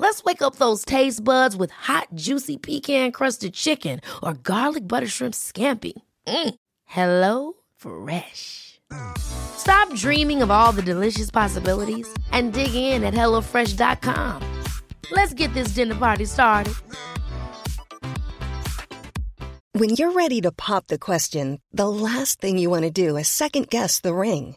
Let's wake up those taste buds with hot, juicy pecan crusted chicken or garlic butter shrimp scampi. Mm. Hello Fresh. Stop dreaming of all the delicious possibilities and dig in at HelloFresh.com. Let's get this dinner party started. When you're ready to pop the question, the last thing you want to do is second guess the ring.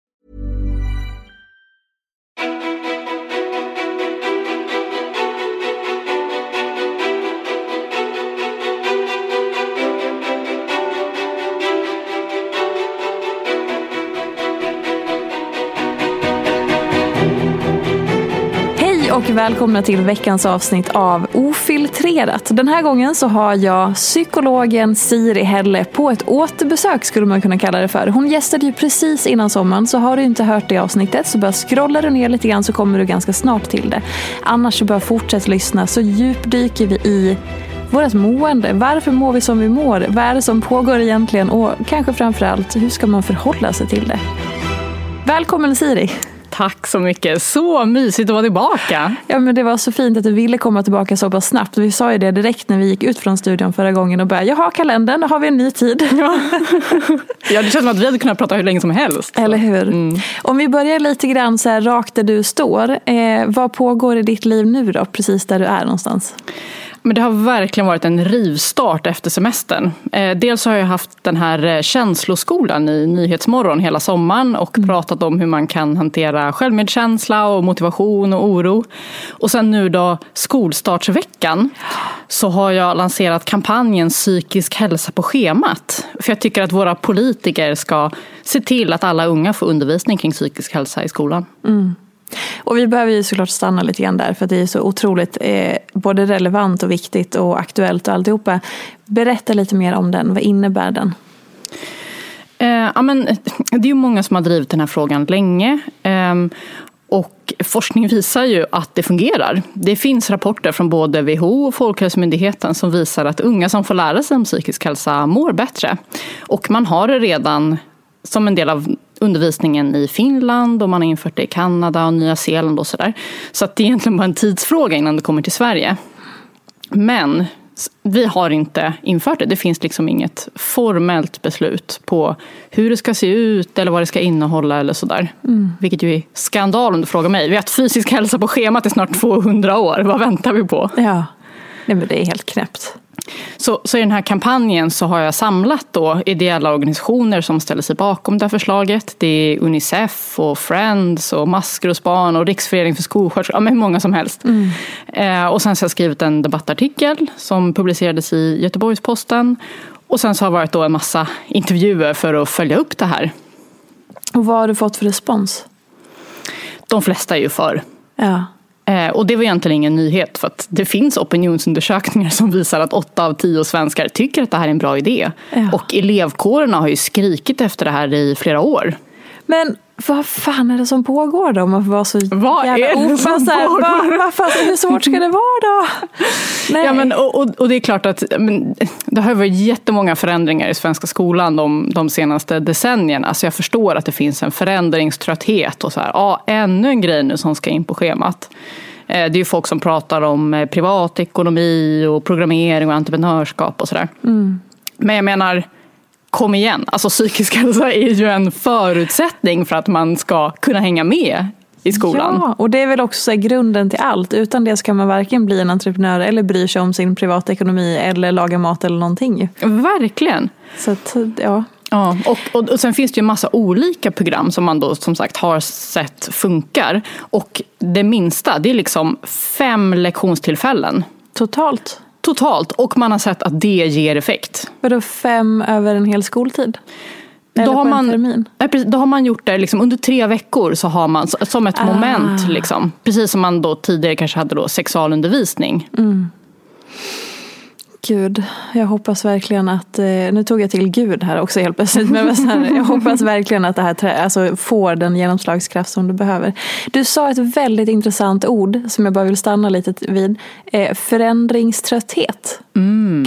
Hej och välkomna till veckans avsnitt av Ofiltrerat. Den här gången så har jag psykologen Siri Helle på ett återbesök skulle man kunna kalla det för. Hon gästade ju precis innan sommaren så har du inte hört det avsnittet så bara scrolla du ner lite grann så kommer du ganska snart till det. Annars så bara fortsätt lyssna så djupdyker vi i vårt mående. Varför mår vi som vi mår? Vad är det som pågår egentligen? Och kanske framförallt, hur ska man förhålla sig till det? Välkommen Siri! Tack så mycket. Så mysigt att vara tillbaka. Ja, men det var så fint att du ville komma tillbaka så pass snabbt. Vi sa ju det direkt när vi gick ut från studion förra gången och började, jaha kalendern, har vi en ny tid. Ja. ja, det känns som att vi hade kunnat prata hur länge som helst. Eller hur. Mm. Om vi börjar lite grann så här rakt där du står. Eh, vad pågår i ditt liv nu då, precis där du är någonstans? Men det har verkligen varit en rivstart efter semestern. Eh, dels har jag haft den här eh, känsloskolan i Nyhetsmorgon hela sommaren och mm. pratat om hur man kan hantera självmedkänsla och motivation och oro. Och sen nu då skolstartsveckan så har jag lanserat kampanjen Psykisk hälsa på schemat. För jag tycker att våra politiker ska se till att alla unga får undervisning kring psykisk hälsa i skolan. Mm. Och vi behöver ju såklart stanna lite grann där för det är så otroligt eh, både relevant och viktigt och aktuellt och alltihopa. Berätta lite mer om den, vad innebär den? Eh, ja, men, eh, det är ju många som har drivit den här frågan länge. Eh, och forskning visar ju att det fungerar. Det finns rapporter från både WHO och Folkhälsomyndigheten som visar att unga som får lära sig om psykisk hälsa mår bättre. Och man har det redan som en del av undervisningen i Finland och man har infört det i Kanada och Nya Zeeland och sådär. Så att det är egentligen bara en tidsfråga innan det kommer till Sverige. Men vi har inte infört det. Det finns liksom inget formellt beslut på hur det ska se ut eller vad det ska innehålla eller sådär. Mm. Vilket ju är skandal om du frågar mig. Vi har haft fysisk hälsa på schemat i snart 200 år. Vad väntar vi på? Ja, Nej, men det är helt knäppt. Så, så i den här kampanjen så har jag samlat då ideella organisationer som ställer sig bakom det här förslaget. Det är Unicef och Friends och Maskrosbarn och Span och Riksförening för skolsköterskor, ja men många som helst. Mm. Eh, och sen så har jag skrivit en debattartikel som publicerades i Göteborgs-Posten. Och sen så har det varit då en massa intervjuer för att följa upp det här. Och vad har du fått för respons? De flesta är ju för. Ja. Eh, och det var egentligen ingen nyhet för att det finns opinionsundersökningar som visar att åtta av tio svenskar tycker att det här är en bra idé. Ja. Och elevkårerna har ju skrikit efter det här i flera år. Men vad fan är det som pågår då? Om man får vara så vad jävla är det som här, pågår? Vad, vad hur svårt ska det vara då? Nej. Ja, men, och, och, och, det är klart att men, det har varit jättemånga förändringar i svenska skolan de, de senaste decennierna. Så jag förstår att det finns en förändringströtthet och så här, ja, ännu en grej nu som ska in på schemat. Eh, det är ju folk som pratar om eh, privatekonomi och programmering och entreprenörskap och sådär. Mm. Men jag menar, kom igen, alltså psykisk hälsa är ju en förutsättning för att man ska kunna hänga med i skolan. Ja, och det är väl också grunden till allt. Utan det ska man varken bli en entreprenör eller bry sig om sin privatekonomi eller laga mat eller någonting. Verkligen. Så att, ja. Ja, och, och, och sen finns det ju massa olika program som man då som sagt har sett funkar. Och det minsta, det är liksom fem lektionstillfällen. Totalt? Totalt, och man har sett att det ger effekt. Vadå fem över en hel skoltid? Eller Då har, på man, nej, precis, då har man gjort det liksom, under tre veckor så har man som ett Ah. moment. Liksom, precis som man då tidigare kanske hade då sexualundervisning. Gud, jag hoppas verkligen att, eh, nu tog jag till Gud här också helt plötsligt, men här, jag hoppas verkligen att det här trä- alltså, får den genomslagskraft som du behöver. Du sa ett väldigt intressant ord som jag bara vill stanna lite vid. Eh, förändringströtthet.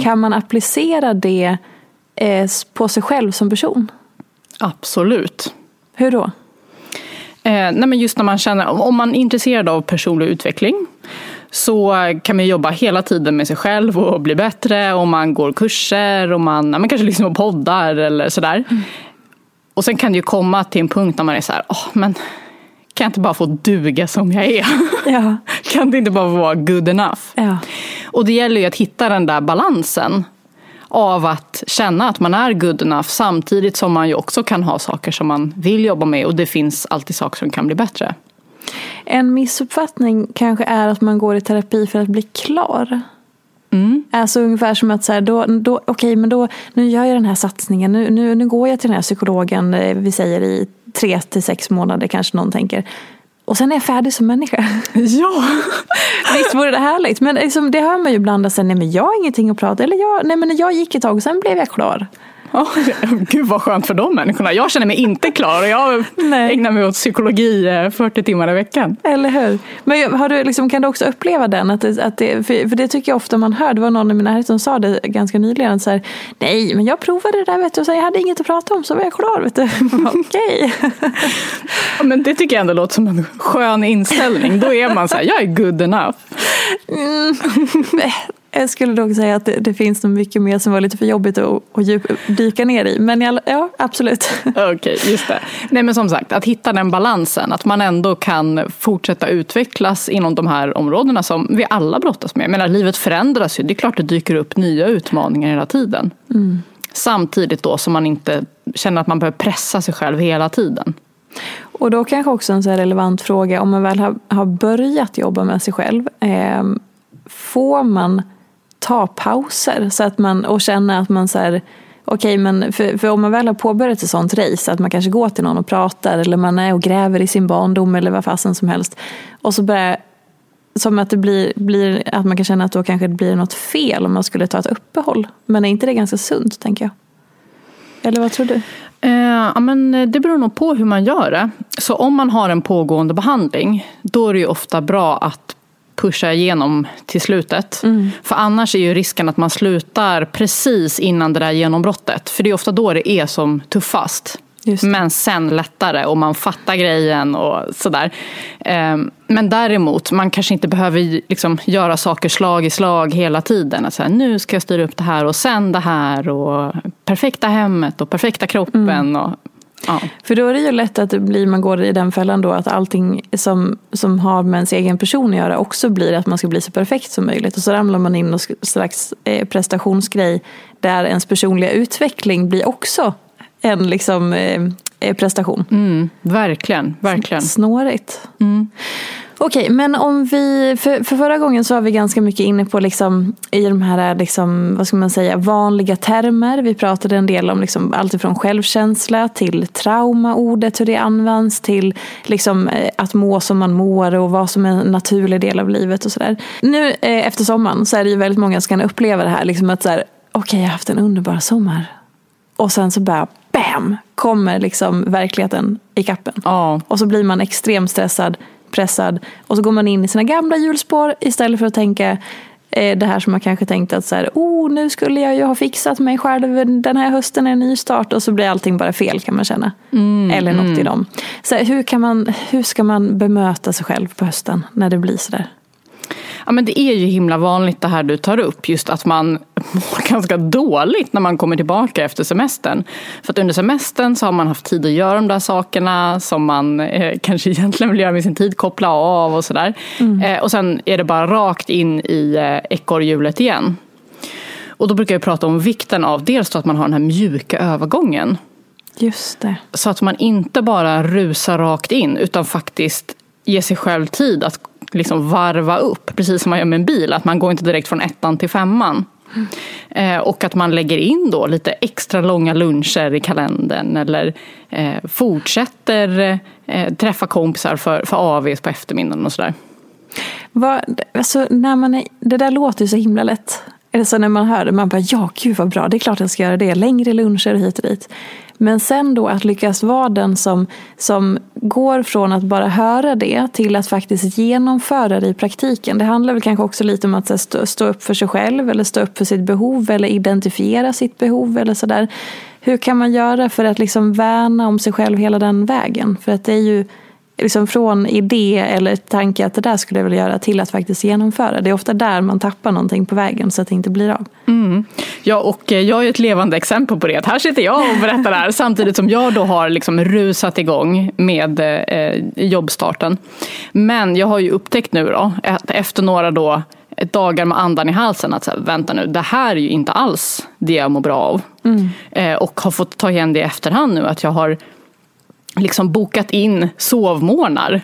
Kan man applicera det eh, på sig själv som person? Absolut. Hur då? Eh, nej men just när man känner, om man är intresserad av personlig utveckling så kan man jobba hela tiden med sig själv och bli bättre. Och man går kurser och man, man kanske lyssnar på poddar eller sådär. Och sen kan det ju komma till en punkt när man är så här, åh, men kan jag inte bara få duga som jag är? Ja. kan det inte bara vara good enough? Ja. Och det gäller ju att hitta den där balansen av att känna att man är good enough samtidigt som man ju också kan ha saker som man vill jobba med och det finns alltid saker som kan bli bättre. En missuppfattning kanske är att man går i terapi för att bli klar. Alltså ungefär som att så här, då, då, okej, men då, nu gör jag den här satsningen, nu, nu, nu går jag till den här psykologen, eh, vi säger i tre till sex månader kanske någon tänker. Och sen är jag färdig som människa. Ja! Visst vore det härligt? Men liksom, det hör man ju ibland, nej men jag har ingenting att prata eller jag, nej men jag gick ett tag och sen blev jag klar. Ja, Gud vad skönt för de människorna. Jag känner mig inte klar och jag Nej. ägnar mig åt psykologi eh, 40 timmar i veckan. Eller hur? Men har du, liksom, kan du också uppleva den? Att det, att det, för, det tycker jag ofta man hör. Det var någon i min närhet som sa det ganska nyligen. Så här, Nej, men jag provade det där vet du, och sen jag hade inget att prata om så var jag klar. Vet du. Okej. Ja, Men det tycker jag ändå låter som en skön inställning. Då är man så här, jag är good enough. Jag skulle dock säga att det, det finns nog mycket mer som var lite för jobbigt att, att djup, dyka ner i. Men jag, ja, absolut. Okej, just det. Nej men som sagt, att hitta den balansen. Att man ändå kan fortsätta utvecklas inom de här områdena som vi alla brottas med. Jag menar, livet förändras ju. Det är klart det dyker upp nya utmaningar hela tiden. Samtidigt då som man inte känner att man behöver pressa sig själv hela tiden. Och då kanske också en så relevant fråga, om man väl har, har börjat jobba med sig själv, eh, får man ta pauser så att man, och känna att man så här, okej men för, för om man väl har påbörjat ett sånt race, att man kanske går till någon och pratar eller man är och gräver i sin barndom eller vad fasen som helst och så börjar som att det blir, blir att man kan känna att då kanske det blir något fel om man skulle ta ett uppehåll. Men är inte det ganska sunt tänker jag? Eller vad tror du? Eh, ja, men det beror nog på hur man gör det. Så om man har en pågående behandling, då är det ju ofta bra att pusha igenom till slutet. För annars är ju risken att man slutar precis innan det där genombrottet. För det är ofta då det är som tuffast. Men sen lättare och man fattar grejen och sådär. Eh, Men däremot, man kanske inte behöver liksom göra saker slag i slag hela tiden. Att säga, nu ska jag styra upp det här och sen det här och perfekta hemmet och perfekta kroppen. Och, ja. För då är det ju lätt att det blir, man går i den fällan då att allting som, som har med ens egen person att göra också blir att man ska bli så perfekt som möjligt. Och så ramlar man in i någon slags eh, prestationsgrej där ens personliga utveckling blir också en liksom, eh, eh, prestation. Mm, verkligen, verkligen. Snårigt. Okej, men om vi, för, för förra gången så var vi ganska mycket inne på liksom, i de här liksom, vad ska man säga, vanliga termer. Vi pratade en del om liksom, allt ifrån självkänsla till traumaordet, hur det används, till liksom, eh, att må som man mår och vad som är en naturlig del av livet och sådär. Nu eh, efter sommaren så är det ju väldigt många som kan uppleva det här, liksom att så här, okej jag har haft en underbar sommar. Och sen så bara BAM! Kommer liksom verkligheten i kappen. Ja. Och så blir man extremt stressad, pressad. Och så går man in i sina gamla hjulspår istället för att tänka eh, det här som man kanske tänkt att så här, oh, nu skulle jag ju ha fixat mig själv, den här hösten är en ny start och så blir allting bara fel kan man känna. Eller något i dem. Så här, hur, kan man, hur ska man bemöta sig själv på hösten när det blir sådär? Ja, men det är ju himla vanligt det här du tar upp, just att man mår ganska dåligt när man kommer tillbaka efter semestern. För att under semestern så har man haft tid att göra de där sakerna som man eh, kanske egentligen vill göra med sin tid, koppla av och sådär. Eh, och sen är det bara rakt in i eh, ekorrhjulet igen. Och då brukar jag prata om vikten av dels att man har den här mjuka övergången. Just det. Så att man inte bara rusar rakt in utan faktiskt ger sig själv tid att liksom varva upp. Precis som man gör med en bil, att man går inte direkt från ettan till femman. Mm. Och att man lägger in då lite extra långa luncher i kalendern eller eh, fortsätter eh, träffa kompisar för, för AV på eftermiddagen och sådär. Vad, alltså, när man är, det där låter ju så himla lätt. Är det så när man hör det, man bara ja, gud vad bra, det är klart jag ska göra det. Längre luncher hit och dit. Men sen då att lyckas vara den som, som går från att bara höra det till att faktiskt genomföra det i praktiken. Det handlar väl kanske också lite om att stå, stå upp för sig själv eller stå upp för sitt behov eller identifiera sitt behov eller sådär. Hur kan man göra för att liksom värna om sig själv hela den vägen? För att det är ju liksom från idé eller tanke att det där skulle jag vilja göra till att faktiskt genomföra. Det är ofta där man tappar någonting på vägen så att det inte blir av. Mm. Ja, och eh, jag är ett levande exempel på det. Att här sitter jag och berättar det här samtidigt som jag då har liksom rusat igång med eh, jobbstarten. Men jag har ju upptäckt nu då, att efter några då dagar med andan i halsen att så här, vänta nu, det här är ju inte alls det jag mår bra av. Mm. Eh, och har fått ta igen det i efterhand nu att jag har liksom bokat in sovmorgnar.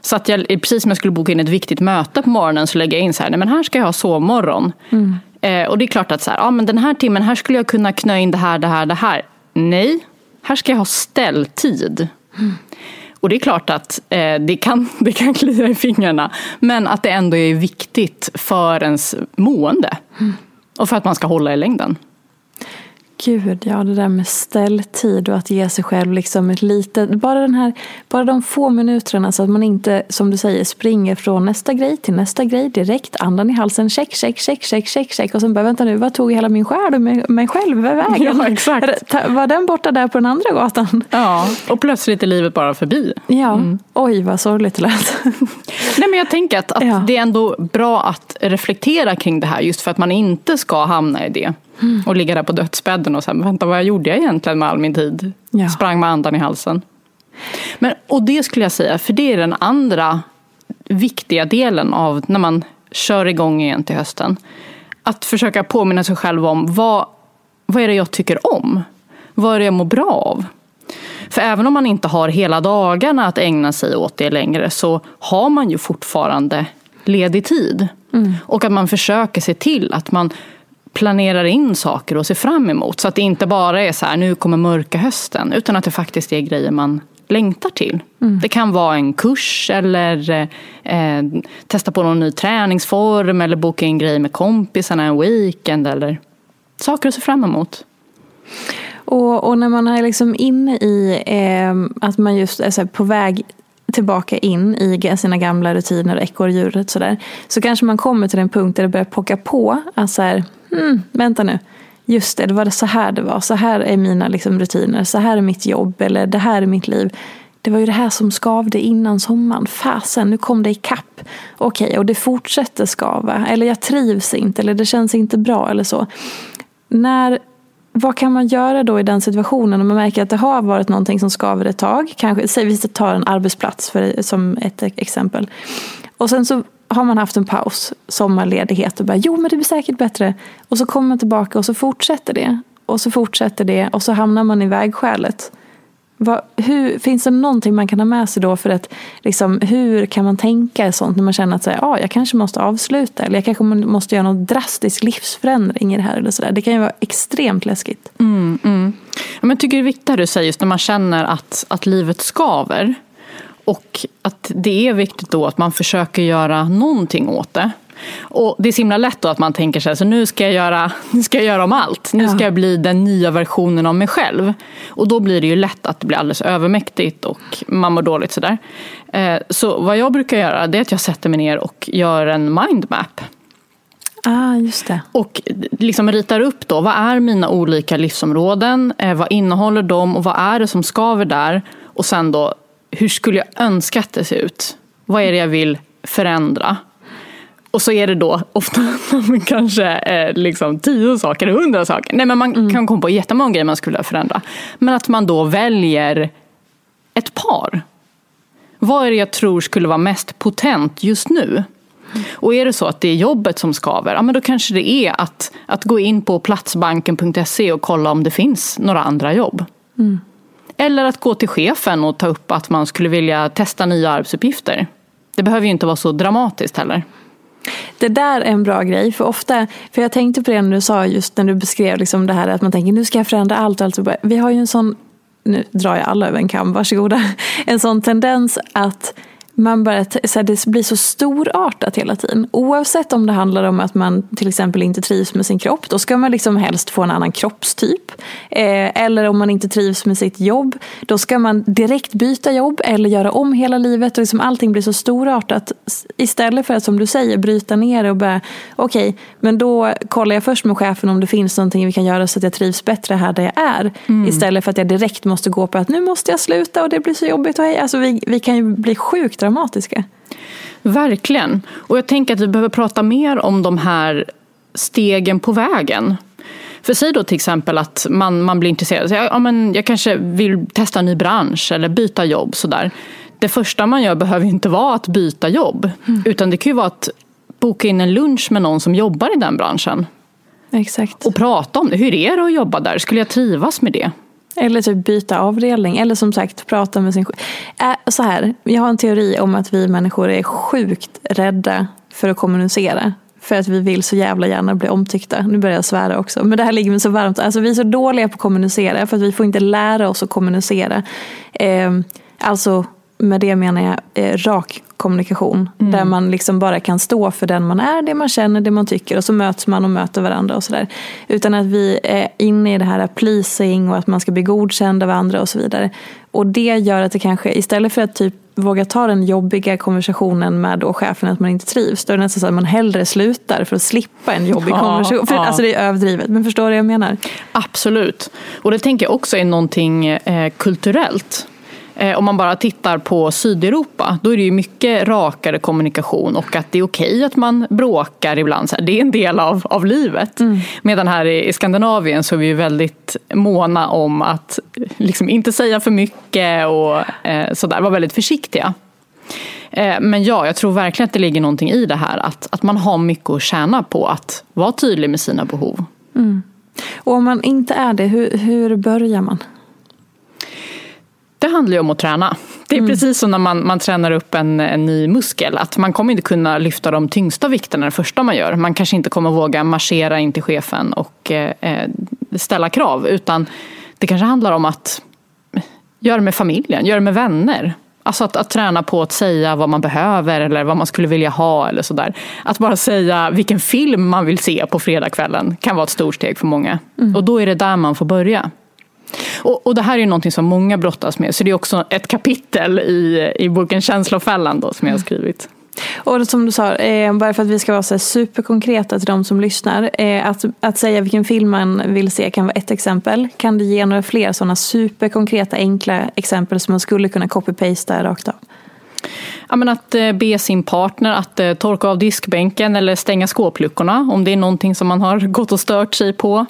Så att jag, precis som jag skulle boka in ett viktigt möte på morgonen så lägger jag in så här, nej men här ska jag ha sovmorgon. Mm. Eh, och det är klart att så här, ja, men den här timmen, här skulle jag kunna knö in det här, det här, det här. Nej, här ska jag ha ställtid. Mm. Och det är klart att eh, det, kan, det kan klia i fingrarna. Men att det ändå är viktigt för ens mående. Mm. Och för att man ska hålla i längden. Gud, ja det där med ställtid och att ge sig själv liksom ett litet, bara, den här, bara de få minuterna så att man inte, som du säger, springer från nästa grej till nästa grej direkt, andan i halsen, check, check, check, check, check, check och sen bara vänta nu, vad tog hela min själ och mig själv vägen? Ja, exakt. Var den borta där på den andra gatan? Ja, och plötsligt är livet bara förbi. Ja, mm. oj vad sorgligt det lät. Nej men jag tänker att, att ja. det är ändå bra att reflektera kring det här just för att man inte ska hamna i det. Mm. Och ligga där på dödsbädden och säga, vänta vad gjorde jag egentligen med all min tid? Ja. Sprang med andan i halsen. Men, och det skulle jag säga, för det är den andra viktiga delen av när man kör igång igen till hösten. Att försöka påminna sig själv om vad, vad är det jag tycker om? Vad är det jag mår bra av? För även om man inte har hela dagarna att ägna sig åt det längre så har man ju fortfarande ledig tid. Mm. Och att man försöker se till att man planerar in saker och ser fram emot. Så att det inte bara är så här, nu kommer mörka hösten. Utan att det faktiskt är grejer man längtar till. Mm. Det kan vara en kurs eller eh, testa på någon ny träningsform eller boka in grejer med kompisarna en weekend eller saker att se fram emot. Och, och när man är liksom inne i eh, att man just är på väg tillbaka in i sina gamla rutiner och ekorrhjulet sådär. Så kanske man kommer till en punkt där det börjar pocka på. Att så här, hmm, vänta nu. Just det, det var så här det var. Så här är mina liksom, rutiner. Så här är mitt jobb. Eller det här är mitt liv. Det var ju det här som skavde innan sommaren. Fasen, nu kom det ikapp. Okej, okay, och det fortsätter skava. Eller jag trivs inte. Eller det känns inte bra. Eller så. När vad kan man göra då i den situationen om man märker att det har varit någonting som skaver ett tag? Kanske, säg vi tar en arbetsplats för, som ett exempel. Och sen så har man haft en paus, sommarledighet och bara jo men det blir säkert bättre. Och så kommer man tillbaka och så fortsätter det. Och så fortsätter det och så hamnar man i vägskälet. Vad, hur, finns det någonting man kan ha med sig då för att liksom, hur kan man tänka sånt när man känner att så här, ah, jag kanske måste avsluta eller jag kanske måste göra någon drastisk livsförändring i det här eller så där. Det kan ju vara extremt läskigt. Mm, mm. men jag tycker det är viktigt du säger just när man känner att, att livet skaver och att det är viktigt då att man försöker göra någonting åt det. Och det är så himla lätt då att man tänker sig så nu ska jag göra, nu ska jag göra om allt. Nu ska jag bli den nya versionen av mig själv. Och då blir det ju lätt att det blir alldeles övermäktigt och man mår dåligt sådär. Eh, så vad jag brukar göra det är att jag sätter mig ner och gör en mindmap. Ah, just det. Och liksom ritar upp då, vad är mina olika livsområden? Eh, vad innehåller de och vad är det som skaver där? Och sen då, hur skulle jag önska att det ser ut? Vad är det jag vill förändra? Och så är det då ofta kanske eh, liksom tio saker, hundra saker. Nej men man mm. kan komma på jättemånga grejer man skulle förändra. Men att man då väljer ett par. Vad är det jag tror skulle vara mest potent just nu? Och är det så att det är jobbet som skaver, ja men då kanske det är att, att gå in på platsbanken.se och kolla om det finns några andra jobb. Mm. Eller att gå till chefen och ta upp att man skulle vilja testa nya arbetsuppgifter. Det behöver ju inte vara så dramatiskt heller. Det där är en bra grej, för ofta, för jag tänkte på det när du sa just när du beskrev liksom det här att man tänker nu ska jag förändra allt. Alltså, vi har ju en sån, nu drar jag alla över en kam, varsågoda, en sån tendens att man bara, så här, det blir så storartat hela tiden. Oavsett om det handlar om att man till exempel inte trivs med sin kropp, då ska man liksom helst få en annan kroppstyp. Eh, eller om man inte trivs med sitt jobb, då ska man direkt byta jobb eller göra om hela livet. Och liksom allting blir så storartat. Istället för att som du säger bryta ner det och bara, okej, okay, men då kollar jag först med chefen om det finns någonting vi kan göra så att jag trivs bättre här där jag är. Mm. Istället för att jag direkt måste gå på att nu måste jag sluta och det blir så jobbigt. Och hej. Alltså vi, vi kan ju bli sjukt dramatiska. Verkligen. Och jag tänker att vi behöver prata mer om de här stegen på vägen. För säg då till exempel att man, man blir intresserad. Ja, men jag kanske vill testa en ny bransch eller byta jobb. Sådär. Det första man gör behöver inte vara att byta jobb. Mm. Utan det kan ju vara att boka in en lunch med någon som jobbar i den branschen. Exakt. Och prata om det. Hur är det att jobba där? Skulle jag trivas med det? Eller typ byta avdelning. Eller som sagt prata med sin... Äh, så här, jag har en teori om att vi människor är sjukt rädda för att kommunicera. För att vi vill så jävla gärna bli omtyckta. Nu börjar jag svära också. Men det här ligger mig så varmt. Alltså vi är så dåliga på att kommunicera. För att vi får inte lära oss att kommunicera. Eh, alltså med det menar jag eh, rak kommunikation. Mm. Där man liksom bara kan stå för den man är, det man känner, det man tycker. Och så möts man och möter varandra och sådär. Utan att vi är inne i det här pleasing och att man ska bli godkänd av andra och så vidare. Och det gör att det kanske, istället för att typ våga ta den jobbiga konversationen med då chefen att man inte trivs. Då är det nästan så att man hellre slutar för att slippa en jobbig ja, konversation. För, ja. Alltså det är överdrivet, men förstår du vad jag menar? Absolut. Och det tänker jag också är någonting eh, kulturellt. Eh, om man bara tittar på Sydeuropa, då är det ju mycket rakare kommunikation och att det är okej att man bråkar ibland. Det är en del av, av livet. Mm. Medan här i, i Skandinavien så är vi väldigt måna om att liksom inte säga för mycket och eh, sådär, vara väldigt försiktiga. Eh, men ja, jag tror verkligen att det ligger någonting i det här att, att man har mycket att tjäna på att vara tydlig med sina behov. Mm. Och om man inte är det, hur, hur börjar man? Det handlar ju om att träna. Det är mm. precis som när man, man tränar upp en, en ny muskel. Att man kommer inte kunna lyfta de tyngsta vikterna det första man gör. Man kanske inte kommer våga marschera in till chefen och eh, ställa krav. Utan det kanske handlar om att göra med familjen, göra med vänner. Alltså att, att träna på att säga vad man behöver eller vad man skulle vilja ha eller sådär. Att bara säga vilken film man vill se på fredagskvällen kan vara ett stort steg för många. Mm. Och då är det där man får börja. Och, och, det här är någonting som många brottas med, så det är också ett kapitel i, i boken Känslofällan då, som jag har skrivit. Och som du sa, eh, bara för att vi ska vara så superkonkreta till de som lyssnar. Eh, att, att säga vilken film man vill se kan vara ett exempel. Kan du ge några fler sådana superkonkreta, enkla exempel som man skulle kunna copy-pasta rakt av? Ja, men att eh, be sin partner att eh, torka av diskbänken eller stänga skåpluckorna om det är någonting som man har gått och stört sig på.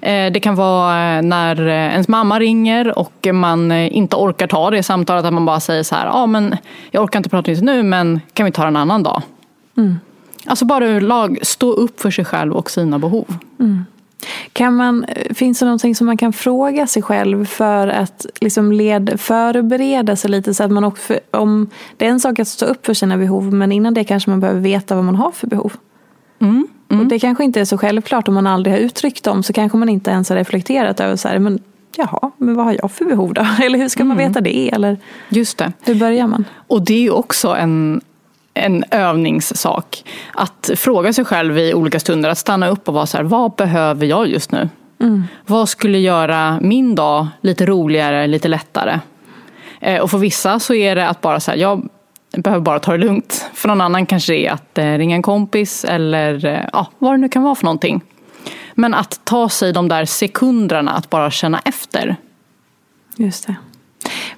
Eh, det kan vara när ens mamma ringer och man inte orkar ta det samtalet, att man bara säger så här, ja men jag orkar inte prata just nu men kan vi ta det en annan dag? Mm. Alltså bara överlag, stå upp för sig själv och sina behov. Mm. Kan man, finns det någonting som man kan fråga sig själv för att liksom led, förbereda sig lite? Så att man också, om, det är en sak att stå upp för sina behov men innan det kanske man behöver veta vad man har för behov. Mm, mm. Och det kanske inte är så självklart om man aldrig har uttryckt dem så kanske man inte ens har reflekterat över så här, men jaha, men vad har jag för behov då? Eller hur ska man mm. veta det? Eller Just det. hur börjar man? Och det är ju också en, en övningssak. Att fråga sig själv i olika stunder, att stanna upp och vara så här, vad behöver jag just nu? Mm. Vad skulle göra min dag lite roligare, lite lättare? Eh, och för vissa så är det att bara så här, jag behöver bara ta det lugnt. För någon annan kanske det är att eh, ringa en kompis eller eh, ja, vad det nu kan vara för någonting. Men att ta sig de där sekunderna att bara känna efter. Just det.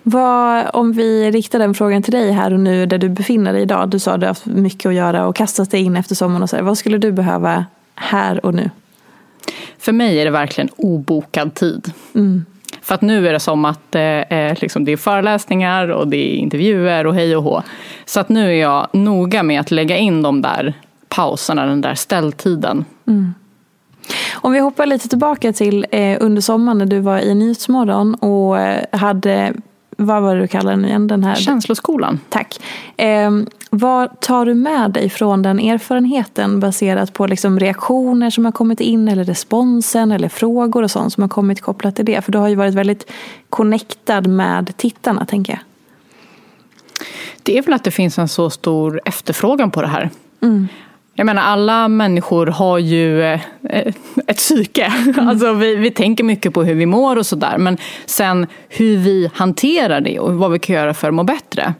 Vad, om vi riktar den frågan till dig här och nu där du befinner dig idag. Du sa att du har haft mycket att göra och kastat dig in efter sommaren. Och så. Vad skulle du behöva här och nu? För mig är det verkligen obokad tid. Mm. För att nu är det som att eh, liksom det är föreläsningar och det är intervjuer och hej och hå. Så att nu är jag noga med att lägga in de där pauserna, den där ställtiden. Mm. Om vi hoppar lite tillbaka till eh, under sommaren när du var i Nyhetsmorgon och eh, hade, vad var det du kallade den igen? Den här... Känsloskolan. Tack. Eh, vad tar du med dig från den erfarenheten baserat på liksom reaktioner som har kommit in eller responsen eller frågor och sånt som har kommit kopplat till det? För du har ju varit väldigt connectad med tittarna tänker jag. Det är väl att det finns en så stor efterfrågan på det här. Mm. Jag menar alla människor har ju eh, ett psyke. Mm. Alltså vi, vi tänker mycket på hur vi mår och sådär. Men sen hur vi hanterar det och vad vi kan göra för att må bättre.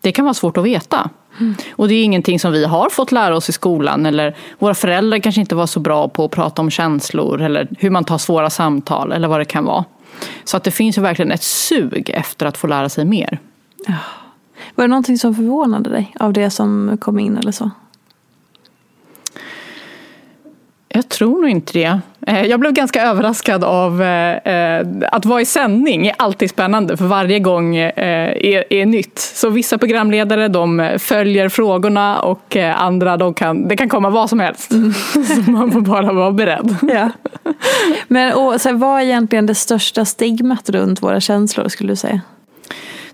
Det kan vara svårt att veta. Mm. Och det är ingenting som vi har fått lära oss i skolan. Eller våra föräldrar kanske inte var så bra på att prata om känslor. Eller hur man tar svåra samtal eller vad det kan vara. Så att det finns ju verkligen ett sug efter att få lära sig mer. Var det någonting som förvånade dig av det som kom in eller så? Jag tror nog inte det. Eh, jag blev ganska överraskad av eh, eh, att vara i sändning är alltid spännande för varje gång är, är nytt. Så vissa programledare de följer frågorna och andra de kan, det kan komma vad som helst. Mm. Så man får bara vara beredd. Ja. Men och, så vad är egentligen det största stigmat runt våra känslor skulle du säga?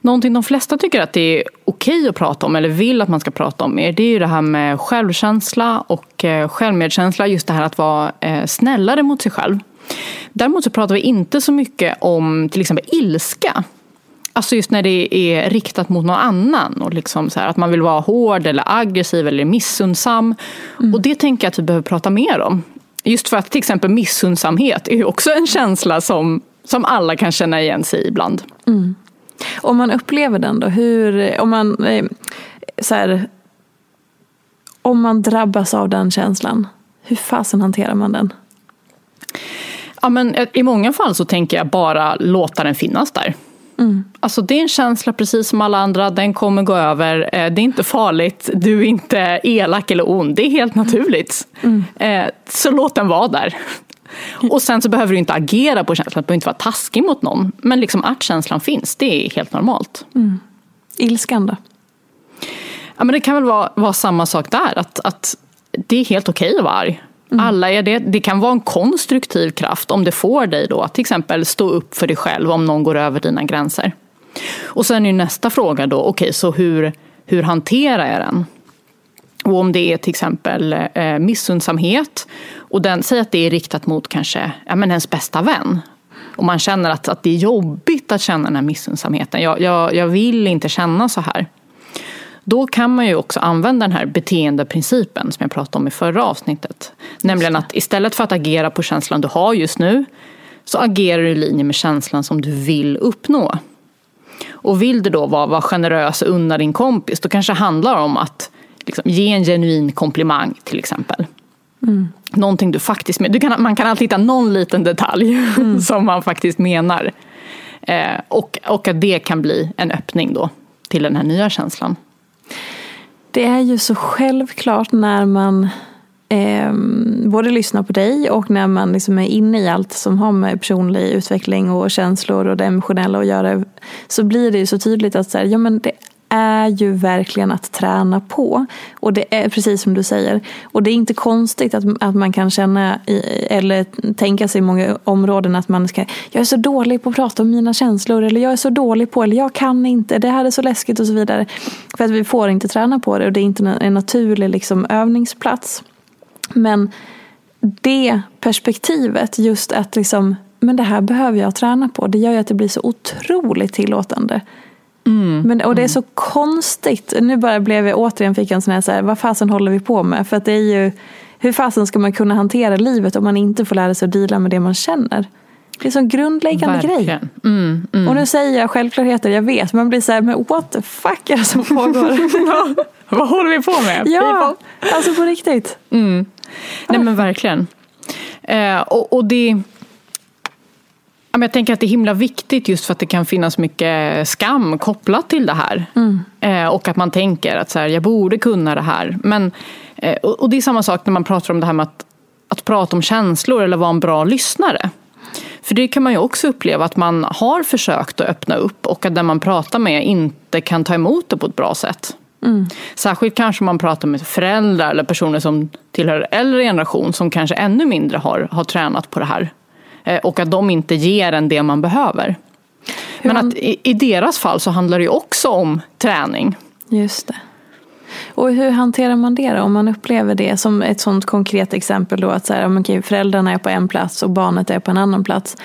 Någonting de flesta tycker att det är okej att prata om eller vill att man ska prata om mer, det är ju det här med självkänsla och eh, självmedkänsla. Just det här att vara eh, snällare mot sig själv. Däremot så pratar vi inte så mycket om till exempel ilska. Alltså just när det är riktat mot någon annan. Och liksom så här, att man vill vara hård eller aggressiv eller missundsam. Mm. Och det tänker jag att vi behöver prata mer om. Just för att till exempel missundsamhet är ju också en känsla som, som alla kan känna igen sig i ibland. Mm. Om man upplever den då, hur, om man, eh, så här, om man drabbas av den känslan, hur fasen hanterar man den? Ja, men I många fall så tänker jag bara låta den finnas där. Mm. Alltså det är en känsla precis som alla andra, den kommer gå över. Eh, det är inte farligt, du är inte elak eller ond, det är helt naturligt. Mm. Eh, så låt den vara där. Och sen så behöver du inte agera på känslan, du behöver inte vara taskig mot någon. Men liksom att känslan finns, det är helt normalt. Mm. Ilskan då? Ja, men det kan väl vara, vara samma sak där, att, att det är helt okej okay att vara arg. Mm. Alla är det. Det kan vara en konstruktiv kraft om det får dig då att till exempel stå upp för dig själv om någon går över dina gränser. Och sen är nästa fråga då, okej okay, så hur, hur hanterar jag den? Och om det är till exempel eh, missundsamhet och den, säg att det är riktat mot kanske ja, men ens bästa vän. Och man känner att, att det är jobbigt att känna den här missundsamheten. Jag, jag, jag vill inte känna så här. Då kan man ju också använda den här beteendeprincipen som jag pratade om i förra avsnittet. Nämligen att istället för att agera på känslan du har just nu så agerar du i linje med känslan som du vill uppnå. Och vill du då vara, vara generös och unna din kompis då kanske det handlar om att liksom, ge en genuin komplimang till exempel. Mm. Någonting du faktiskt du kan, Man kan alltid hitta någon liten detalj mm. som man faktiskt menar. Eh, och, och att det kan bli en öppning då till den här nya känslan. Det är ju så självklart när man eh, både lyssnar på dig och när man liksom är inne i allt som har med personlig utveckling och känslor och det emotionella att göra. Så blir det ju så tydligt att så här, ja, men det är ju verkligen att träna på. Och det är precis som du säger. Och det är inte konstigt att, att man kan känna eller tänka sig i många områden att man ska Jag är så dålig på att prata om mina känslor eller jag är så dålig på eller jag kan inte, det här är så läskigt och så vidare. För att vi får inte träna på det och det är inte en naturlig liksom, övningsplats. Men det perspektivet, just att liksom, men det här behöver jag träna på, det gör ju att det blir så otroligt tillåtande. Mm, Men, och det är så konstigt. Nu bara blev jag återigen fick en sån här, så här, vad fasen håller vi på med? För att det är ju, hur fasen ska man kunna hantera livet om man inte får lära sig att dela med det man känner? Det är en sån grundläggande Verkligen. grej. Mm, mm. Och nu säger jag självklarheter, jag vet. Man blir så här, men what the fuck är det som pågår? vad håller vi på med? Ja, alltså på riktigt. Mm. Nej men verkligen. Eh, och, och det jag tänker att det är himla viktigt just för att det kan finnas mycket skam kopplat till det här. Mm. Eh, och att man tänker att så här, jag borde kunna det här. Men, eh, och det är samma sak när man pratar om det här med att, att prata om känslor eller vara en bra lyssnare. För det kan man ju också uppleva att man har försökt att öppna upp och att den man pratar med inte kan ta emot det på ett bra sätt. Mm. Särskilt kanske man pratar med föräldrar eller personer som tillhör äldre generation som kanske ännu mindre har, har tränat på det här. Eh, och att de inte ger en det man behöver. Men att i, i deras fall så handlar det ju också om träning. Just det. Och hur hanterar man det då? Om man upplever det som ett sånt konkret exempel då att så här, okay, föräldrarna är på en plats och barnet är på en annan plats.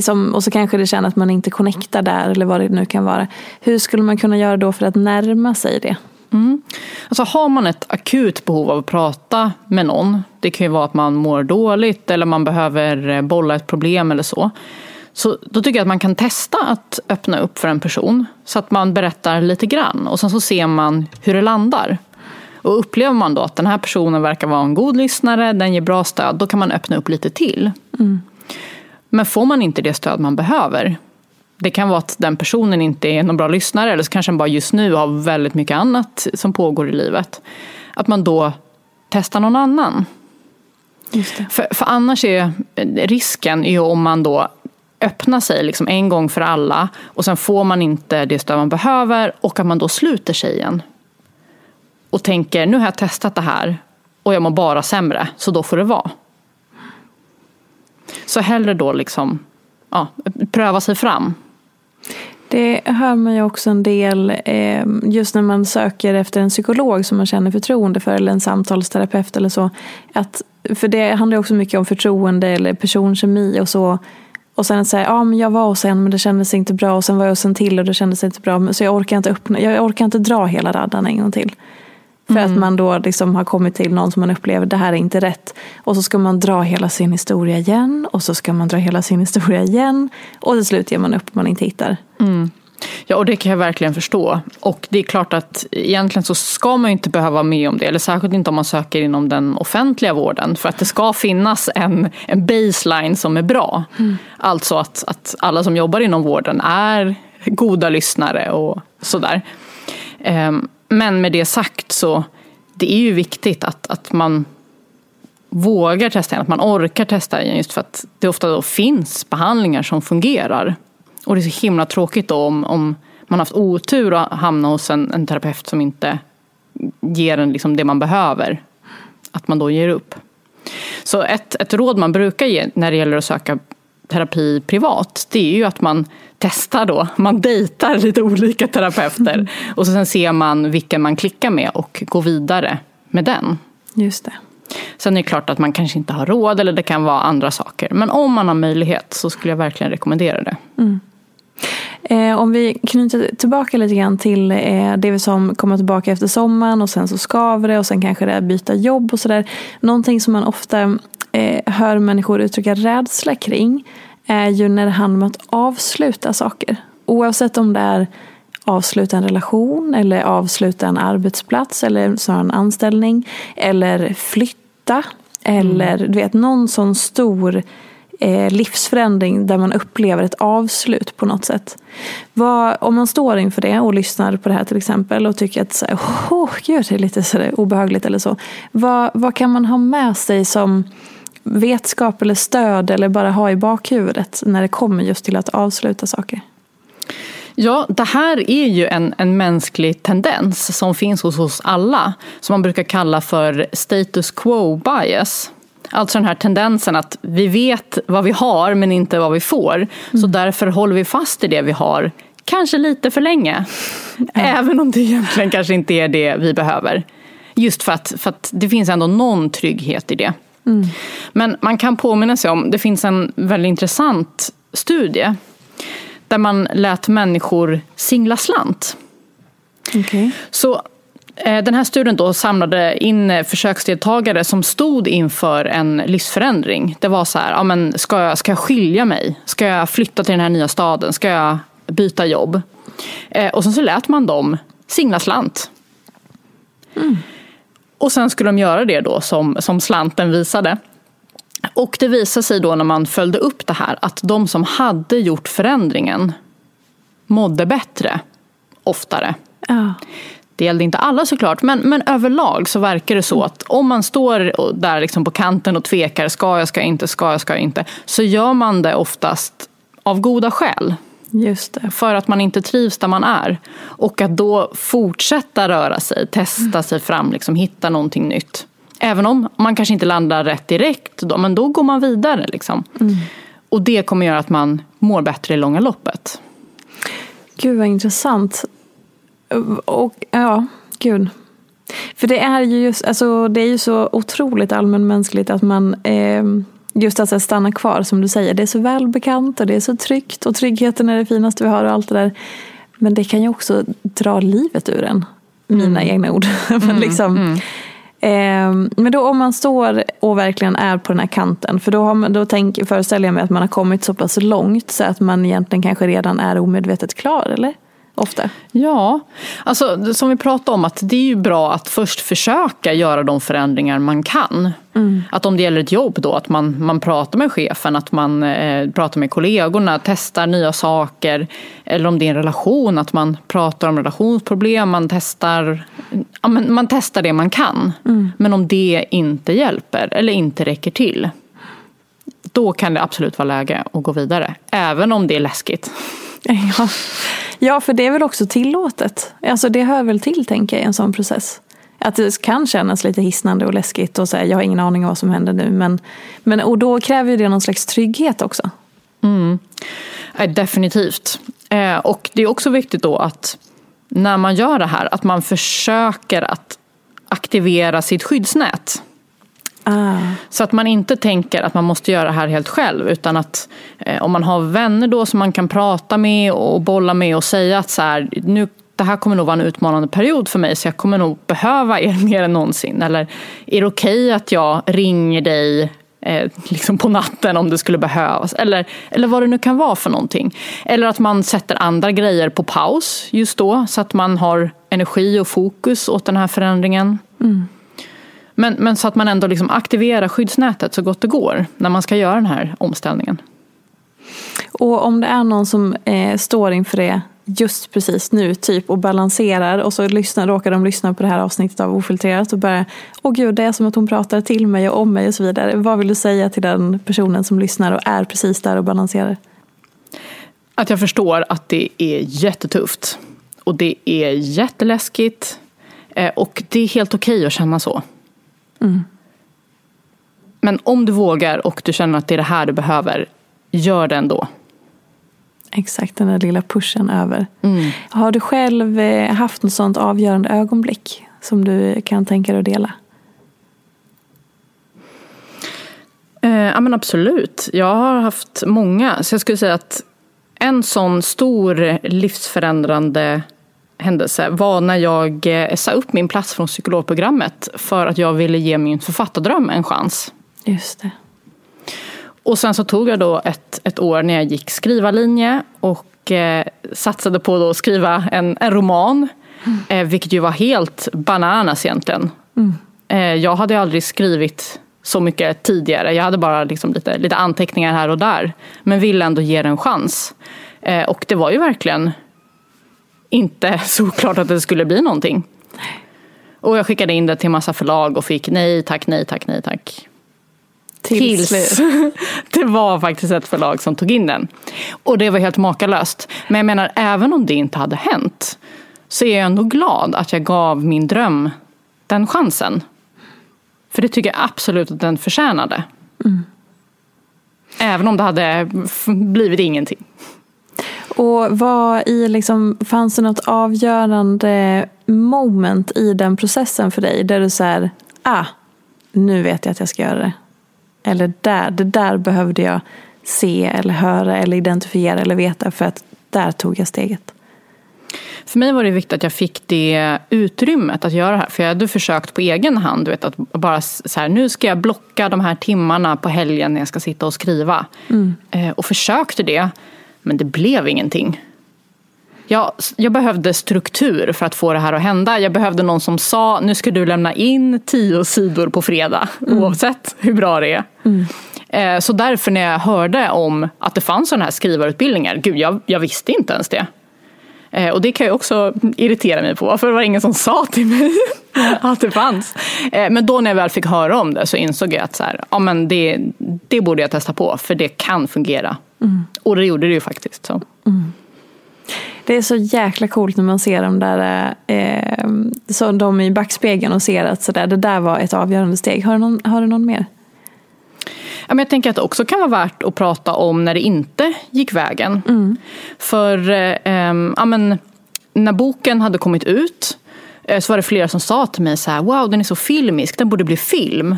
Som, och så kanske det känner att man inte connectar där eller vad det nu kan vara. Hur skulle man kunna göra då för att närma sig det? Mm. Alltså har man ett akut behov av att prata med någon, det kan ju vara att man mår dåligt eller man behöver eh, bolla ett problem eller så. Så då tycker jag att man kan testa att öppna upp för en person så att man berättar lite grann och sen så ser man hur det landar. Och upplever man då att den här personen verkar vara en god lyssnare, den ger bra stöd, då kan man öppna upp lite till. Mm. Men får man inte det stöd man behöver, det kan vara att den personen inte är någon bra lyssnare eller så kanske den bara just nu har väldigt mycket annat som pågår i livet. Att man då testar någon annan. För, för, annars är risken är om man då öppnar sig liksom en gång för alla och sen får man inte det stöd man behöver och att man då sluter sig igen. Och tänker nu har jag testat det här och jag mår bara sämre så då får det vara. Så hellre då liksom ja, pröva sig fram. Det hör man ju också en del eh, just när man söker efter en psykolog som man känner förtroende för eller en samtalsterapeut eller så. Att, för det handlar också mycket om förtroende eller personkemi och så. Och sen säga, ja men jag var hos en men det kändes inte bra och sen var jag hos en till och det kändes inte bra. Så jag orkar inte, öppna, jag orkar inte dra hela raddan en gång till. För mm. att man då liksom har kommit till någon som man upplever, det här är inte rätt. Och så ska man dra hela sin historia igen. Och så ska man dra hela sin historia igen. Och till slut ger man upp man inte hittar. Mm. Ja, och det kan jag verkligen förstå. Och det är klart att egentligen så ska man inte behöva vara med om det. Eller särskilt inte om man söker inom den offentliga vården. För att det ska finnas en, en baseline som är bra. Mm. Alltså att, att alla som jobbar inom vården är goda lyssnare och sådär. Um, men med det sagt så det är ju viktigt att, att man vågar testa igen, att man orkar testa igen just för att det ofta då finns behandlingar som fungerar. Och det är så himla tråkigt då om, om man har haft otur och hamnar hos en, en terapeut som inte ger en liksom det man behöver. Att man då ger upp. Så ett, ett råd man brukar ge när det gäller att söka terapi privat, det är ju att man testar då. Man dejtar lite olika terapeuter mm. och sen ser man vilken man klickar med och går vidare med den. Just det. Sen är det klart att man kanske inte har råd eller det kan vara andra saker. Men om man har möjlighet så skulle jag verkligen rekommendera det. Mm. Eh, om vi knyter tillbaka lite grann till eh, det som kommer tillbaka efter sommaren och sen så skaver det och sen kanske det är byta jobb och sådär. Någonting som man ofta eh, hör människor uttrycka rädsla kring är ju när det handlar om att avsluta saker. Oavsett om det är avsluta en relation eller avsluta en arbetsplats eller snarare en anställning. Eller flytta. Eller mm. du vet någon sån stor Eh, livsförändring där man upplever ett avslut på något sätt. Vad, om man står inför det och lyssnar på det här till exempel och tycker att så här, oh, gud, det är lite så där, obehagligt eller så. Vad, vad kan man ha med sig som vetskap eller stöd eller bara ha i bakhuvudet när det kommer just till att avsluta saker? Ja, det här är ju en, en mänsklig tendens som finns hos oss alla. Som man brukar kalla för status quo bias. Alltså den här tendensen att vi vet vad vi har men inte vad vi får. Mm. Så därför håller vi fast i det vi har, kanske lite för länge. Ja. Även om det egentligen kanske inte är det vi behöver. Just för att, för att det finns ändå någon trygghet i det. Mm. Men man kan påminna sig om, det finns en väldigt intressant studie där man lät människor singla slant. Okay. Så Eh, den här studien då samlade in eh, försöksdeltagare som stod inför en livsförändring. Det var så här, ja, men ska, jag, ska jag skilja mig? Ska jag flytta till den här nya staden? Ska jag byta jobb? Eh, och sen så lät man dem singla slant. Mm. Och sen skulle de göra det då som, som slanten visade. Och det visade sig då när man följde upp det här att de som hade gjort förändringen mådde bättre oftare. Ja. Det gällde inte alla såklart, men, men överlag så verkar det så att om man står där liksom på kanten och tvekar, ska jag, ska jag inte, ska jag, ska jag inte, så gör man det oftast av goda skäl. Just det. För att man inte trivs där man är. Och att då fortsätta röra sig, testa sig fram, liksom, hitta någonting nytt. Även om man kanske inte landar rätt direkt, då, men då går man vidare. Liksom. Mm. Och det kommer göra att man mår bättre i långa loppet. Gud vad intressant. Och ja, gud. För det är ju just, alltså, det är ju så otroligt allmänmänskligt att man eh, just att stanna kvar som du säger. Det är så välbekant och det är så tryggt och tryggheten är det finaste vi har och allt det där. Men det kan ju också dra livet ur en. Mina Mm. egna ord. Men liksom, Eh, men då om man står och verkligen är på den här kanten. För då, har man, då tänk, föreställer jag mig att man har kommit så pass långt så att man egentligen kanske redan är omedvetet klar, eller? Ofta. Ja, alltså som vi pratade om att det är ju bra att först försöka göra de förändringar man kan. Att om det gäller ett jobb då, att man, man pratar med chefen, att man eh, pratar med kollegorna, testar nya saker. Eller om det är en relation, att man pratar om relationsproblem, man testar, ja, men man testar det man kan. Men om det inte hjälper eller inte räcker till, då kan det absolut vara läge att gå vidare. Även om det är läskigt. Ja. ja, för det är väl också tillåtet. Alltså det hör väl till, tänker jag, i en sån process. Att det kan kännas lite hisnande och läskigt och säga jag har ingen aning om vad som händer nu. Men, men, och då kräver ju det någon slags trygghet också. Eh, Definitivt. Eh, Och det är också viktigt då att när man gör det här att man försöker att aktivera sitt skyddsnät. Ah. Så att man inte tänker att man måste göra det här helt själv utan att eh, om man har vänner då som man kan prata med och bolla med och säga att så här, nu, det här kommer nog vara en utmanande period för mig så jag kommer nog behöva er mer än någonsin. Eller är det okej att jag ringer dig eh, liksom på natten om det skulle behövas? Eller, eller vad det nu kan vara för någonting. Eller att man sätter andra grejer på paus just då så att man har energi och fokus åt den här förändringen. Mm. Men, men så att man ändå liksom aktiverar skyddsnätet så gott det går när man ska göra den här omställningen. Och om det är någon som eh, står inför det just precis nu typ och balanserar och så lyssnar, råkar de lyssna på det här avsnittet av Ofiltrerat och börjar Åh gud, det är som att hon pratar till mig och om mig och så vidare. Vad vill du säga till den personen som lyssnar och är precis där och balanserar? Att jag förstår att det är jättetufft. Och det är jätteläskigt. Eh, Och det är helt okej att känna så. Men om du vågar och du känner att det är det här du behöver, gör det ändå. Exakt, den där lilla pushen över. Har du själv eh, haft något sånt avgörande ögonblick som du kan tänka dig att dela? Eh, ja men absolut. Jag har haft många. Så jag skulle säga att en sån stor livsförändrande händelse var när jag eh, sa upp min plats från psykologprogrammet för att jag ville ge min författardröm en chans. Just det. Och sen så tog jag då ett, ett år när jag gick skrivarlinje och eh, satsade på då att skriva en, en roman. Eh, vilket ju var helt bananas egentligen. Eh, jag hade aldrig skrivit så mycket tidigare. Jag hade bara liksom lite, lite anteckningar här och där. Men ville ändå ge det en chans. Eh, och det var ju verkligen inte såklart att det skulle bli någonting. Och jag skickade in det till massa förlag och fick nej tack, nej tack, nej tack. Till Tills slut. det var faktiskt ett förlag som tog in den. Och det var helt makalöst. Men jag menar, även om det inte hade hänt så är jag ändå glad att jag gav min dröm den chansen. För det tycker jag absolut att den förtjänade. Även om det hade blivit ingenting. Och vad i liksom, fanns det något avgörande moment i den processen för dig? Där du säger, ah, nu vet jag att jag ska göra det. Eller där, det där behövde jag se eller höra eller identifiera eller veta för att där tog jag steget. För mig var det viktigt att jag fick det utrymmet att göra det här. För jag hade försökt på egen hand. Du vet, att bara så här, nu ska jag blocka de här timmarna på helgen när jag ska sitta och skriva. Eh, och försökte det. Men det blev ingenting. Jag, jag behövde struktur för att få det här att hända. Jag behövde någon som sa, nu ska du lämna in tio sidor på fredag. Oavsett hur bra det är. Eh, Så därför när jag hörde om att det fanns sådana här skrivarutbildningar. Gud, jag, jag visste inte ens det. Eh, Och det kan jag också irritera mig på. För det var ingen som sa till mig att det fanns. Eh, Men då när jag väl fick höra om det så insåg jag att så här, ja, men det, det borde jag testa på. För det kan fungera. Och det gjorde det ju faktiskt. Så. Det är så jäkla coolt när man ser dem där, eh, så de i backspegeln och ser att så där, det där var ett avgörande steg. Har du någon, har du någon mer? Ja, men jag tänker att det också kan vara värt att prata om när det inte gick vägen. Mm. För eh, ja, men, när boken hade kommit ut eh, så var det flera som sa till mig så här, wow den är så filmisk, den borde bli film.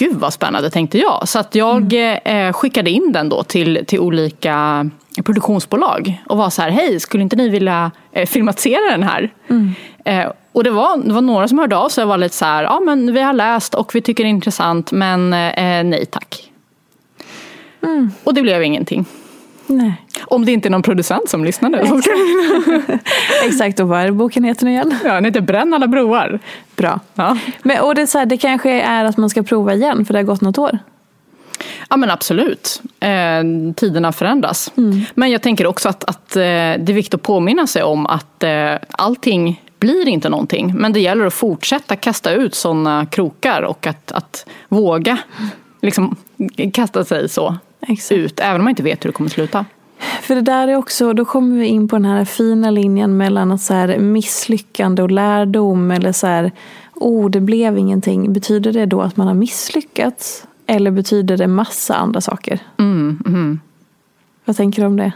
Gud vad spännande tänkte jag. Så att jag eh, skickade in den då till, till olika produktionsbolag och var så här, hej skulle inte ni vilja eh, filmatisera den här? Eh, och det var, det var några som hörde av sig och var lite så här, ja men vi har läst och vi tycker det är intressant men nej tack. Och det blev ingenting. Nej. Om det inte är någon producent som lyssnar nu. Exakt, och vad är boken heter nu igen? Ja, den heter Bränn alla broar. Bra. Ja. Men, och det, är så här, det kanske är att man ska prova igen för det har gått något år. Ja men absolut. Eh, tiderna förändras. Men jag tänker också att, att eh, det är viktigt att påminna sig om att eh, allting blir inte någonting. Men det gäller att fortsätta kasta ut sådana krokar och att, att våga liksom, kasta sig så Exakt. ut. Även om man inte vet hur det kommer sluta. För det där är också, då kommer vi in på den här fina linjen mellan att så här misslyckande och lärdom eller så här, oh det blev ingenting. Betyder det då att man har misslyckats? Eller betyder det massa andra saker? Vad tänker du om det?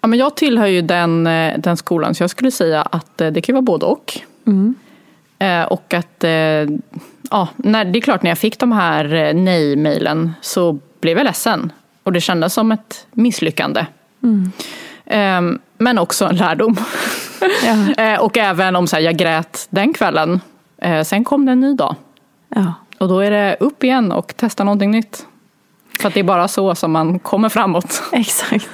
Ja, men jag tillhör ju den, eh, den skolan så jag skulle säga att eh, det kan vara både och. Eh, Och att, ja, när, det är klart när jag fick de här nej-mejlen så blev jag ledsen. Och det kändes som ett misslyckande. Eh, Men också en lärdom. Ja. Eh, Och även om så här, jag grät den kvällen. Eh, Sen kom det en ny dag. Ja. Och då är det upp igen och testa någonting nytt. För att det är bara så som man kommer framåt. Exakt.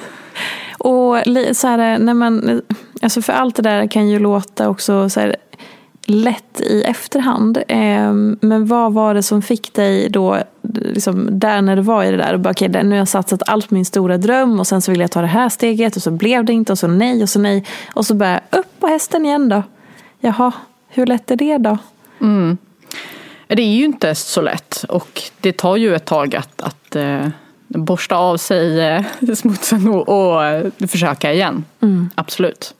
Och så här, när man, alltså för allt det där kan ju låta också så här, lätt i efterhand. Eh, men vad var det som fick dig då, liksom, där när du var i det där och bara okay, nu har jag satsat allt på min stora dröm och sen så vill jag ta det här steget och så blev det inte och så nej och så nej och så bara upp på hästen igen då. Jaha, hur lätt är det då? Det är ju inte så lätt och det tar ju ett tag att, att eh, borsta av sig eh, smutsen och, och eh, försöka igen. Absolut.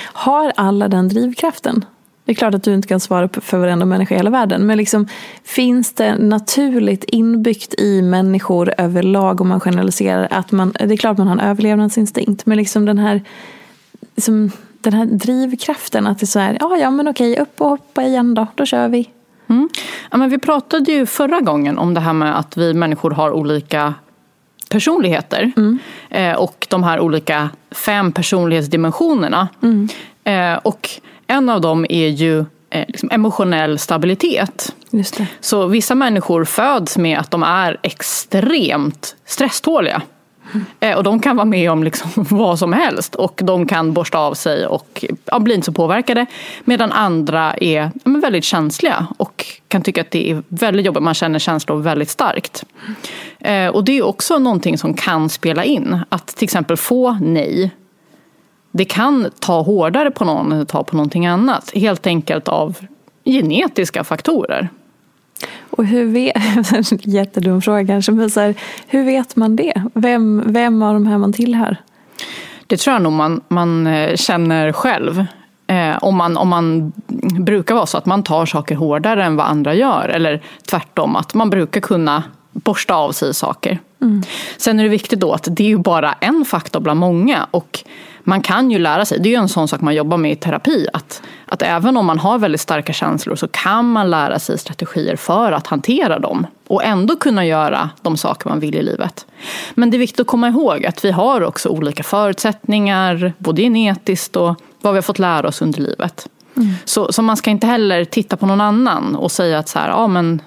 Har alla den drivkraften? Det är klart att du inte kan svara på- för varenda människa i hela världen. Men liksom, finns det naturligt inbyggt i människor överlag om man generaliserar att man, det är klart man har en överlevnadsinstinkt. Men liksom den här, liksom, den här drivkraften att det är så här, ja ja men okej upp och hoppa igen då, då kör vi. Ja, men vi pratade ju förra gången om det här med att vi människor har olika personligheter. Eh, och de här olika fem personlighetsdimensionerna. Eh, och en av dem är ju eh, liksom emotionell stabilitet. Så vissa människor föds med att de är extremt stresståliga. Eh, Och de kan vara med om liksom vad som helst och de kan borsta av sig och ja, bli inte så påverkade. Medan andra är ja, väldigt känsliga och kan tycka att det är väldigt jobbigt. Man känner känslor väldigt starkt. Eh, Och det är också någonting som kan spela in. Att till exempel få nej. Det kan ta hårdare på någon än att ta på någonting annat. Helt enkelt av genetiska faktorer. Och hur vet, jättedum fråga kanske, men så här, hur vet man det? Vem, vem av de här man tillhör? Det tror jag nog man, man eh, känner själv. Eh, om, man, om man brukar vara så att man tar saker hårdare än vad andra gör. Eller tvärtom, att man brukar kunna borsta av sig saker. Sen är det viktigt då att det är ju bara en faktor bland många. Och man kan ju lära sig, det är ju en sån sak man jobbar med i terapi. Att, att även om man har väldigt starka känslor så kan man lära sig strategier för att hantera dem. Och ändå kunna göra de saker man vill i livet. Men det är viktigt att komma ihåg att vi har också olika förutsättningar, både genetiskt och vad vi har fått lära oss under livet. Så, så man ska inte heller titta på någon annan och säga att så här, ja men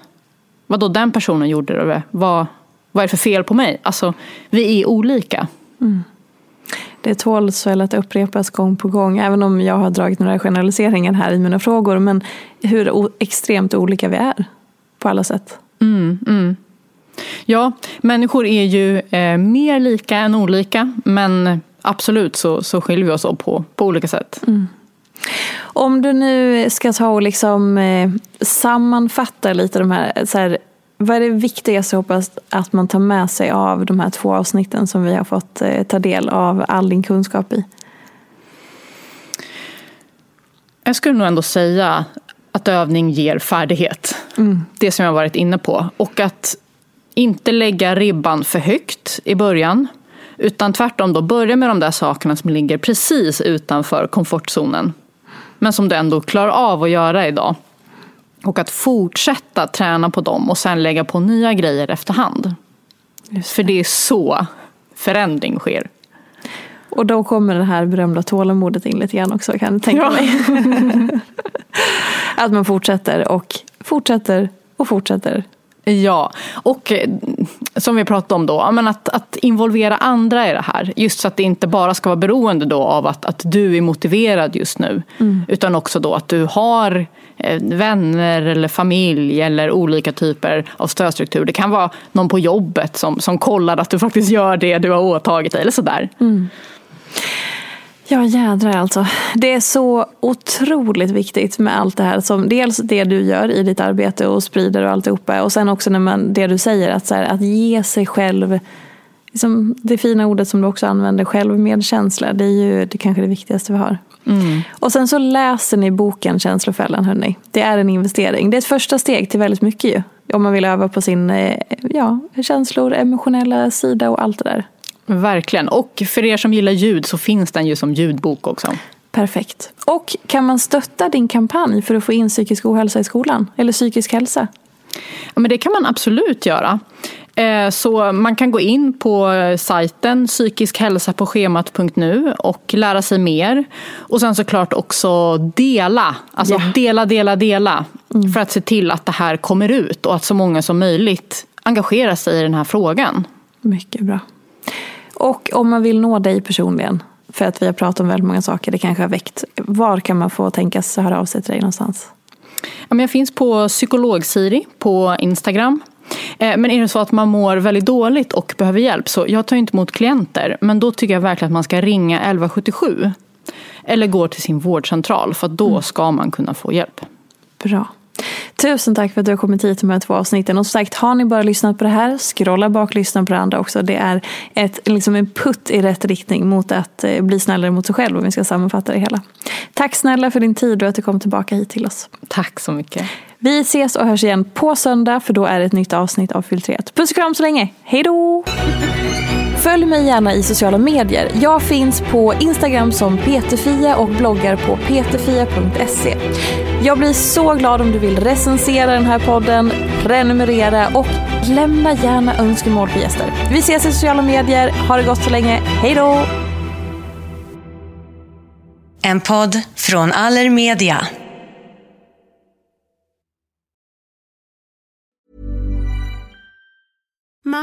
vadå den personen gjorde det, vad, vad är det för fel på mig? Alltså, vi är olika. Det tåls väl att upprepas gång på gång, även om jag har dragit några generaliseringar här i mina frågor. Men hur extremt olika vi är på alla sätt. Ja, människor är ju eh, mer lika än olika, men absolut så, så skiljer vi oss åt på, på olika sätt. Om du nu ska ta och liksom eh, sammanfatta lite de här, så här vad är det viktigaste hoppas att man tar med sig av de här två avsnitten som vi har fått eh, ta del av all din kunskap i? Jag skulle nog ändå säga att övning ger färdighet. Mm. Det som jag varit inne på. Och att inte lägga ribban för högt i början. Utan tvärtom då börja med de där sakerna som ligger precis utanför komfortzonen. Men som du ändå klarar av att göra idag. Och att fortsätta träna på dem och sen lägga på nya grejer efterhand. Det. För det är så förändring sker. Och då kommer det här berömda tålamodet in lite grann också kan du tänka ja. mig. att man fortsätter och fortsätter och fortsätter. Ja, och eh, som vi pratade om då, men att, att involvera andra i det här. Just så att det inte bara ska vara beroende då av att, att du är motiverad just nu. Mm. Utan också då att du har eh, vänner eller familj eller olika typer av stödstruktur. Det kan vara någon på jobbet som, som kollar att du faktiskt gör det du har åtagit dig eller sådär. Mm. Ja jädrar alltså. Det är så otroligt viktigt med allt det här. Som dels det du gör i ditt arbete och sprider och alltihopa. Och sen också när man, det du säger, att, så här, att ge sig själv liksom det fina ordet som du också använder, självmedkänsla. Det är ju det kanske det viktigaste vi har. Mm. Och sen så läser ni boken Känslofällan hörni. Det är en investering. Det är ett första steg till väldigt mycket ju. Om man vill öva på sin eh, ja, känslor, emotionella sida och allt det där. Verkligen. Och för er som gillar ljud så finns den ju som ljudbok också. Perfekt. Och kan man stötta din kampanj för att få in psykisk ohälsa i skolan? Eller psykisk hälsa? Ja, men det kan man absolut göra. Eh, så man kan gå in på sajten psykiskhälsapåschemat.nu och lära sig mer. Och sen såklart också dela. Alltså yeah. dela, dela, dela. Mm. För att se till att det här kommer ut och att så många som möjligt engagerar sig i den här frågan. Mycket bra. Och om man vill nå dig personligen, för att vi har pratat om väldigt många saker, det kanske har väckt. Var kan man få tänkas höra av sig till dig någonstans? Jag finns på psykolog-Siri på Instagram. Eh, men är det så att man mår väldigt dåligt och behöver hjälp så jag tar inte emot klienter. Men då tycker jag verkligen att man ska ringa 1177. Eller gå till sin vårdcentral för då mm. ska man kunna få hjälp. Bra. Tusen tack för att du har kommit hit med de här två avsnitten. Och som sagt, har ni bara lyssnat på det här, scrolla bak och lyssna på det andra också. Det är ett, liksom en putt i rätt riktning mot att eh, bli snällare mot sig själv om vi ska sammanfatta det hela. Tack snälla för din tid och att du kom tillbaka hit till oss. Tack så mycket. Vi ses och hörs igen på söndag för då är det ett nytt avsnitt av Filtrerat. Puss och kram så länge. Hej då! Följ mig gärna i sociala medier. Jag finns på Instagram som peterfia och bloggar på peterfia.se. Jag blir så glad om du vill recensera den här podden, prenumerera och lämna gärna önskemål på gäster. Vi ses i sociala medier. Ha det gott så länge. Hej då! En podd från Allermedia.